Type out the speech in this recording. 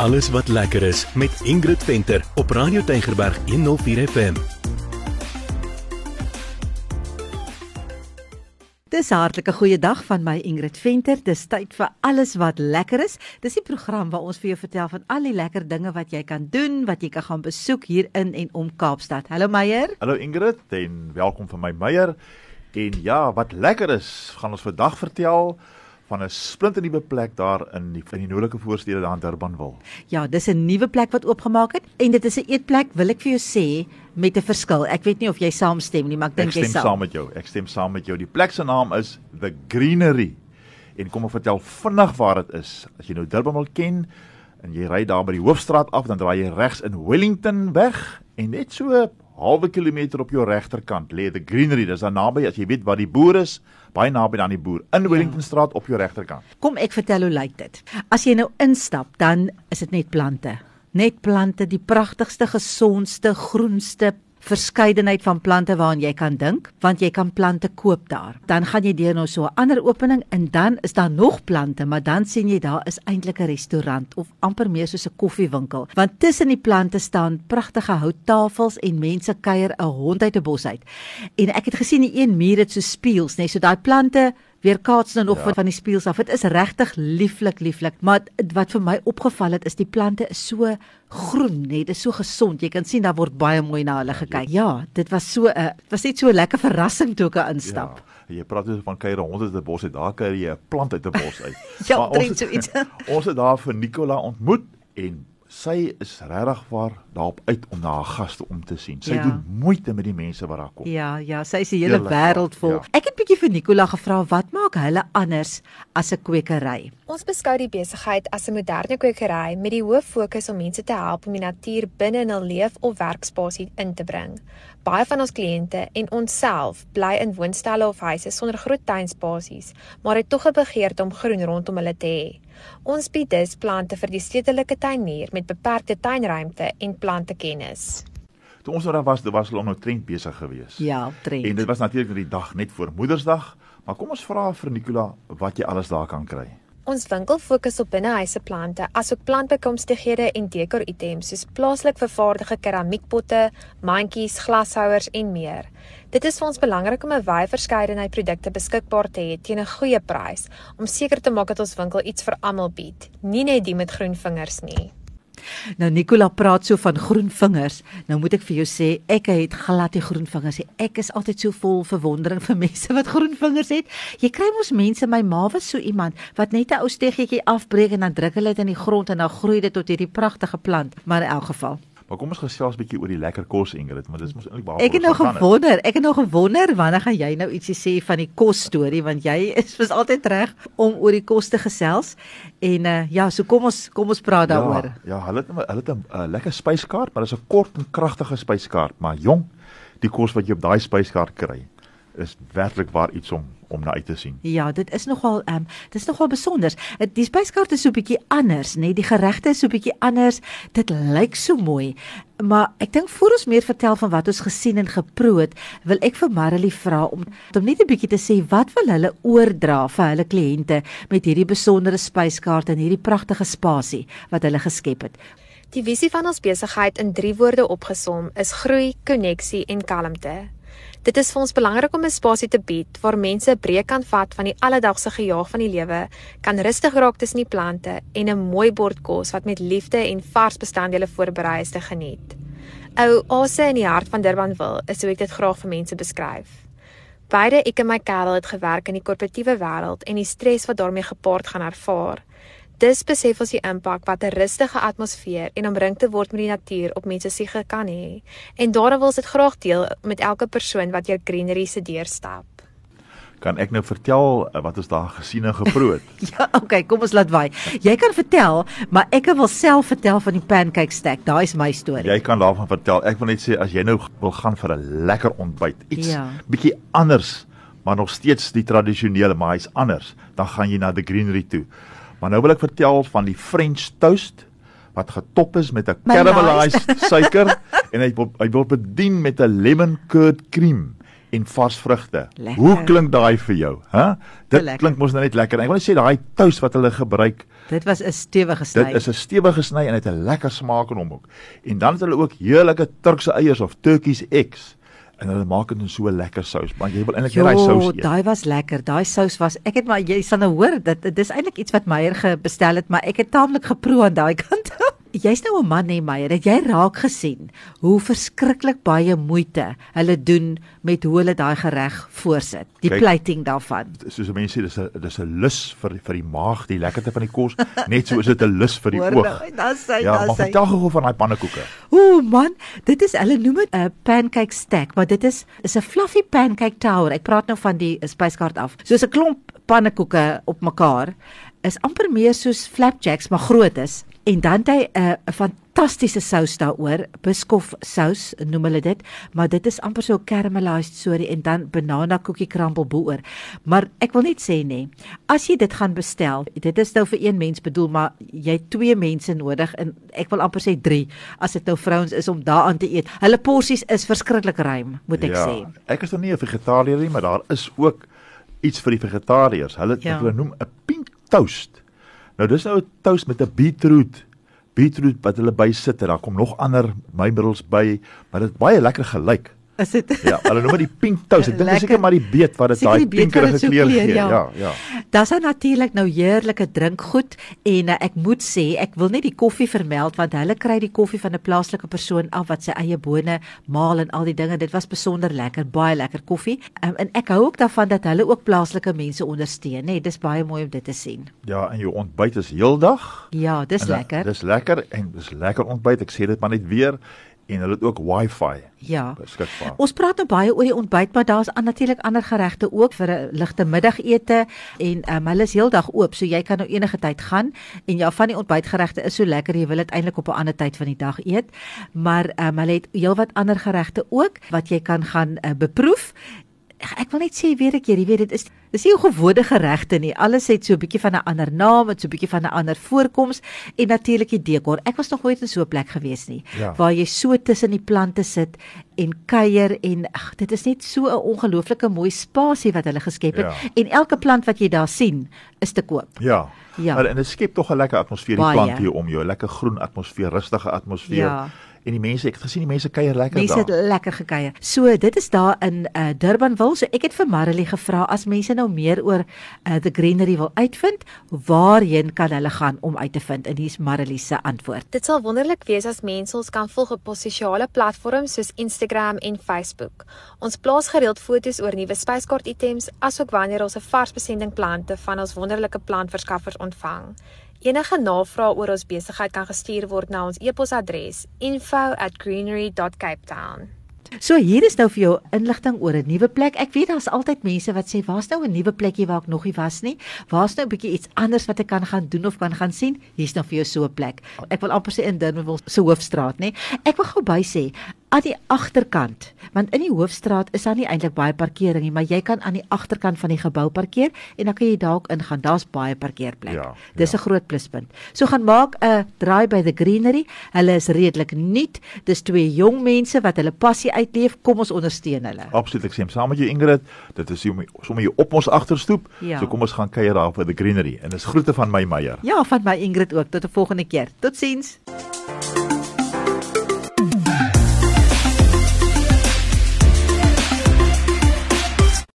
Alles wat lekker is met Ingrid Venter op Radio Tygerberg 104 FM. Dis hartlike goeie dag van my Ingrid Venter. Dis tyd vir alles wat lekker is. Dis die program waar ons vir jou vertel van al die lekker dinge wat jy kan doen, wat jy kan gaan besoek hier in en om Kaapstad. Hallo Meyer. Hallo Ingrid en welkom vir my Meyer. En ja, wat lekker is, gaan ons vandag vertel van 'n splinternuwe plek daar in die in die noordelike voorstede daar in Durbanville. Ja, dis 'n nuwe plek wat oopgemaak het en dit is 'n eetplek, wil ek vir jou sê, met 'n verskil. Ek weet nie of jy saamstem nie, maar ek dink jy sal. Ek stem saam met jou. Ek stem saam met jou. Die plek se naam is The Greenery. En kom ek vertel vinnig waar dit is. As jy nou Durbanville ken en jy ry daar by die hoofstraat af, dan draai jy regs in Wellington weg en net so halwe kilometer op jou regterkant lê The Greenery. Dis daar naby as jy weet waar die boer is baie naby aan die boer in ja. Wellingtonstraat op jou regterkant. Kom ek vertel hoe lyk dit. As jy nou instap, dan is dit net plante. Net plante, die pragtigste, gesondste, groenste verskeidenheid van plante waaraan jy kan dink, want jy kan plante koop daar. Dan gaan jy deur nou so 'n ander opening en dan is daar nog plante, maar dan sien jy daar is eintlik 'n restaurant of amper meer soos 'n koffiewinkel, want tussen die plante staan pragtige houttafels en mense kuier 'n hond uit 'n bos uit. En ek het gesien die een muur het so spieëls, nê, so daai plante weer kaats nou nog ja. van die spieëls af. Dit is regtig lieflik, lieflik. Maar wat vir my opgeval het is die plante is so groen, net dit is so gesond. Jy kan sien daar word baie mooi na hulle gekyk. Ja, dit was so 'n uh, was net so 'n lekker verrassing toe ek instap. Ja. Jy praat dus van kuier honde die bos uit. Daar kuier jy 'n plant uit 'n bos uit. ja, ons, so iets. ons het daar vir Nicola ontmoet en sy is regtig waar daarop uit om na haar gaste om te sien. Sy ja. doen moeite met die mense wat daar kom. Ja, ja, sy is 'n hele wêreld vol. Ja. Ek het bietjie vir Nicola gevra wat maak hulle anders as 'n kwekery? Ons beskou die besigheid as 'n moderne kwekery met die hoof fokus om mense te help om die natuur binne in hul leef of werkspasie in te bring. Baie van ons kliënte en onsself bly in woonstelle of huise sonder groot tuinspasies, maar het tog 'n begeerte om groen rondom hulle te hê. Ons bied dus plante vir die stedelike tuinier met beperkte tuinruimte en plantekennis. Toe ons daar was, was hulle nog trend besig geweest. Ja, trend. En dit was natuurlik die dag net voor Moedersdag, maar kom ons vra vir Nicola wat jy alles daar kan kry. Ons winkel fokus op binnehuise plante, asook plantbekomstighede en dekor-items soos plaaslik vervaardigde keramiekpotte, mandjies, glashouers en meer. Dit is vir ons belangrik om 'n wye verskeidenheid produkte beskikbaar te hê teen 'n goeie prys om seker te maak dat ons winkel iets vir almal bied, nie net die met groen vingers nie. Nou Nicola praat so van groen vingers. Nou moet ek vir jou sê, ek het glad nie groen vingers nie. Ek is altyd so vol verwondering vir mense wat groen vingers het. Jy kry mos mense, my ma was so iemand wat net 'n ou steggetjie afbreek en dan druk hulle dit in die grond en dan groei dit tot hierdie pragtige plant. Maar in elk geval Maar kom ons gesels 'n bietjie oor die lekker kos Ingrid, want dit is mos eintlik baie Ek het nou gewonder, ek het nou gewonder wanneer gaan jy nou ietsie sê van die kos storie want jy is mos altyd reg om oor die kos te gesels. En uh, ja, so kom ons kom ons praat daaroor. Ja, ja, hulle het hulle het 'n uh, lekker spyskaart, maar dit is 'n kort en kragtige spyskaart, maar jong, die kos wat jy op daai spyskaart kry is werklik waar iets om om na uit te sien. Ja, dit is nogal ehm um, dit is nogal besonder. Die spyskaart is so 'n bietjie anders, nê? Nee? Die geregte is so 'n bietjie anders. Dit lyk so mooi. Maar ek dink voor ons meer vertel van wat ons gesien en geproe het, wil ek vir Marilee vra om om net 'n bietjie te sê wat wil hulle oordra vir hulle kliënte met hierdie besondere spyskaart en hierdie pragtige spasie wat hulle geskep het. Die visie van ons besigheid in 3 woorde opgesom is groei, koneksie en kalmte. Dit is vir ons belangrik om 'n spasie te bied waar mense 'n breek kan vat van die alledaagse gejaag van die lewe, kan rustig raak tussen die plante en 'n mooi bord kos wat met liefde en vars bestanddele voorberei is te geniet. Ou Ase in die hart van Durbanville is hoe ek dit graag vir mense beskryf. Beide ek en my kerel het gewerk in die korporatiewe wêreld en die stres wat daarmee gepaard gaan ervaar. Dis besef ons die impak wat 'n rustige atmosfeer en omring te word met die natuur op mense siege kan hê. En daarom wil ons dit graag deel met elke persoon wat jou greenery se deur stap. Kan ek nou vertel eh, wat ons daar gesien en geproe het? ja, okay, kom ons laat vaai. Jy kan vertel, maar ek wil self vertel van die pancake stack. Daai is my storie. Jy kan daarvan vertel. Ek wil net sê as jy nou wil gaan vir 'n lekker ontbyt, iets ja. bietjie anders, maar nog steeds die tradisionele, maar hy's anders, dan gaan jy na the greenery toe. Maar nou wil ek vertel van die French toast wat getop is met 'n caramelized suiker en hy word hy word bedien met 'n lemon curd cream en vars vrugte. Lekker. Hoe klink daai vir jou, hè? Dit lekker. klink mos nou net lekker. Ek wil net sê daai toast wat hulle gebruik, Dit was 'n stewige sny. dit is 'n stewige sny en dit het 'n lekker smaak in hom ook. En dan het hulle ook heerlike Turkse eiers of Turkish eggs en hulle maak dit in so 'n lekker sous, want jy wil eintlik net daai sous eet. daai was lekker. Daai sous was ek het maar jy sal nou hoor dat dit is eintlik iets wat Meyer gebestel het, maar ek het taamlik geproe aan daai kant. Jy's nou 'n man hè Meyer, het jy raak gesien hoe verskriklik baie moeite hulle doen met hoe hulle daai gereg voorsit. Die Kyk. plating daarvan. soos mense sê dis 'n dis 'n lus vir vir die maag, die lekkerte van die kos, net so is dit 'n lus vir die Hoor oog. nou, sê Ja, maar vertel gou van daai pannekoeke. Ooh man, dit is hulle noem dit 'n pancake stack, maar dit is is 'n fluffy pancake tower. Ek praat nou van die spyskaart af. Soos 'n klomp pannekoeke op mekaar is amper meer soos flapjacks maar groot is en dan het hy 'n 'n fantastiese sous daaroor, biskof sous noem hulle dit, maar dit is amper so caramelized sorry en dan banana cookie crumble bo-oor. Maar ek wil net sê nê, as jy dit gaan bestel, dit is nou vir een mens bedoel, maar jy het twee mense nodig en ek wil amper sê 3 as dit nou vrouens is om daaraan te eet. Hulle porsies is verskriklik ruim, moet ek ja, sê. Ek is nog nie 'n vegetariër nie, maar daar is ook iets vir die vegetariërs. Hulle ja. hulle noem 'n pink toast. Nou dis nou 'n toast met 'n beetroot. Beetroot wat hulle bysit en daar kom nog ander meubels by, maar dit baie lekker gelyk. Is dit Ja, hulle noem dit die pink toast. Ek dink dit is Lekker. seker maar die beet wat dit daai pinkerige so kleur gee. ja. Ja, ja. Daar's natuurlik nou heerlike drinkgoed en uh, ek moet sê ek wil net die koffie vermeld want hulle kry die koffie van 'n plaaslike persoon af wat sy eie bone maal en al die dinge. Dit was besonder lekker, baie lekker koffie. Um, en ek hou ook daarvan dat hulle ook plaaslike mense ondersteun, hè. Dis baie mooi om dit te sien. Ja, en jou ontbyt is heeldag. Ja, dis En lekker. Dis lekker en dis lekker ontbyt. Ek sê dit maar net weer en hulle het ook wifi Ja. beskikbaar. Ons praat nou baie oor die ontbyt, maar daar's an- natuurlik ander geregte ook vir 'n ligte middagete en um, hulle is heeldag oop, so jy kan nou enige tyd gaan en ja, van die ontbytgeregte is so lekker, jy wil dit eintlik op 'n ander tyd van die dag eet. Maar um, hulle het heelwat ander geregte ook wat jy kan gaan uh, beproef. Ek wil net sê weer 'n keer, jy weet dit is dis nie jou gewone geregte nie. Alles het so 'n bietjie van 'n ander naam, het so 'n bietjie van 'n ander voorkoms en natuurlik die dekor. Ek was nog nooit in so 'n plek gewees nie Ja. waar jy so tussen die plante sit en kuier en ag dit is net so 'n ongelooflike mooi spasie wat hulle geskep het Ja. en elke plant wat jy daar sien is te koop. Ja. Ja. Maar, en dit skep tog 'n lekker atmosfeer die Baie. plant hier om jou, 'n lekker groen atmosfeer, rustige atmosfeer. Ja. En die mense, ek het gesien die mense kuier lekker Mense het daar. lekker gekuier. So dit is daar in uh, Durbanville. So ek het vir Marilee gevra as mense nou meer oor uh, the greenery wil uitvind, waarheen kan hulle gaan om uit te vind? En hier's Marilee se antwoord. Dit sal wonderlik wees as mense ons kan volg op ons sosiale platforms soos Instagram en Facebook. Ons plaas gereeld foto's oor nuwe spyskaart items asook wanneer ons 'n vars besending plante van ons wonderlike plantverskaffers ontvang. Enige navrae oor ons besigheid kan gestuur word na ons e-posadres info@greenery.capetown. So hier is nou vir jou inligting oor 'n nuwe plek. Ek weet daar's altyd mense wat sê, "Waar's nou 'n nuwe plekkie waar ek nog nie was nie? Waar's nou 'n bietjie iets anders wat ek kan gaan doen of kan gaan sien?" Hier's nou vir jou so 'n plek. Ek wil amper sê in Durbanville se hoofstraat, nê. Ek wil gou by sê aan die agterkant, want in die hoofstraat is daar nie eintlik baie parkering nie, maar jy kan aan die agterkant van die gebou parkeer en dan kan jy dalk ingaan. Daar's baie parkeerplek. Ja, Dis ja. 'n groot pluspunt. So gaan maak 'n draai by the greenery. Hulle is redelik nuut. Dis twee jong mense wat hulle passie uitleef. Kom ons ondersteun hulle. Absoluut, ek sê saam met jou Ingrid, dit is sommer hier op ons agterstoep. Ja. So kom ons gaan kuier daar by the greenery. En dis groete van my Meyer. Ja, van my Ingrid ook. Tot 'n volgende keer. Totsiens.